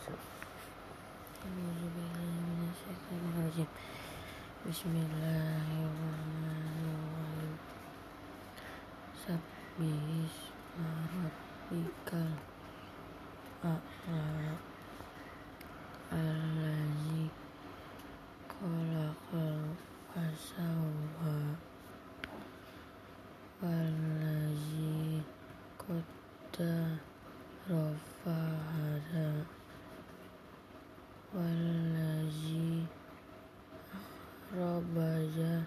Bismillahirrahmanirrahim. Sabbihisma rabbikal a'la. Akhraja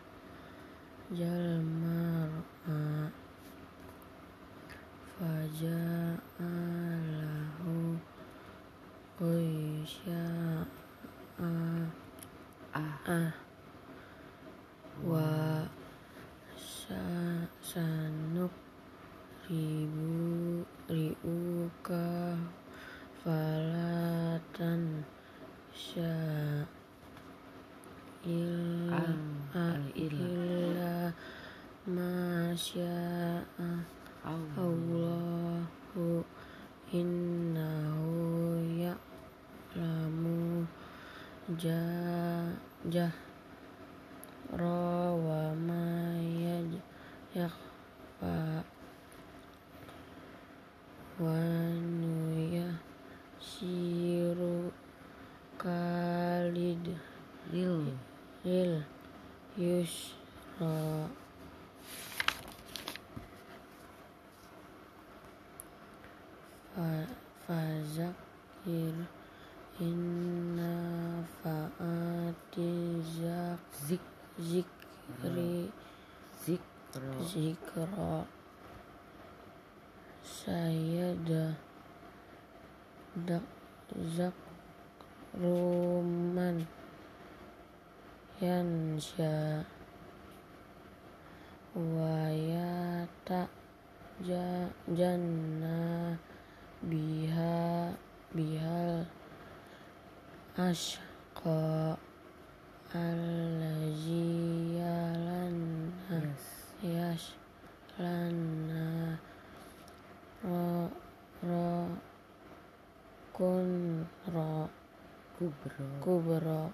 jalmar'a faja'alahu ghaysya'a ah. Wa sa sanuk ribu riuka falatan sya illa illa innahu ya'lamu jahra wa ma yakhfa wa nuyasiru kalid lil lil yusra fazakir inna fa'ati zik zikri zikra. saya dah dak zak ruman yansya wayata janna biha bihal ashqa allazi yes. Lana ro ro kun ro kubro kubro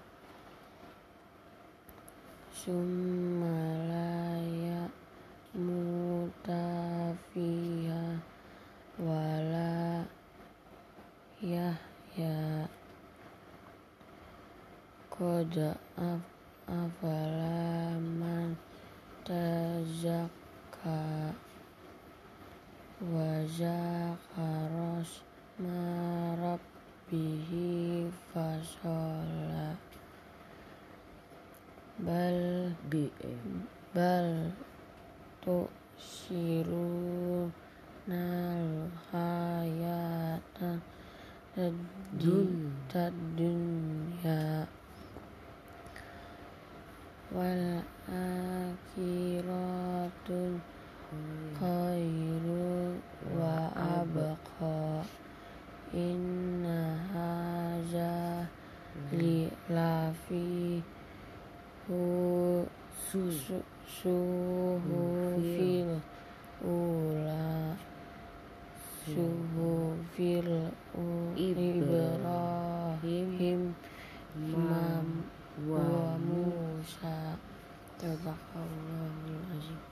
summalaya mutafiha wala qad af afala man tazakka wa zakaros marabbihi fasola bal bi bal tu siru nal hayata Dun. wal akhiratul khairu wa abqa. Inna haza li lafi hu suhu fil ula suhu fil ibrahim. Mam wa เธ好มักเ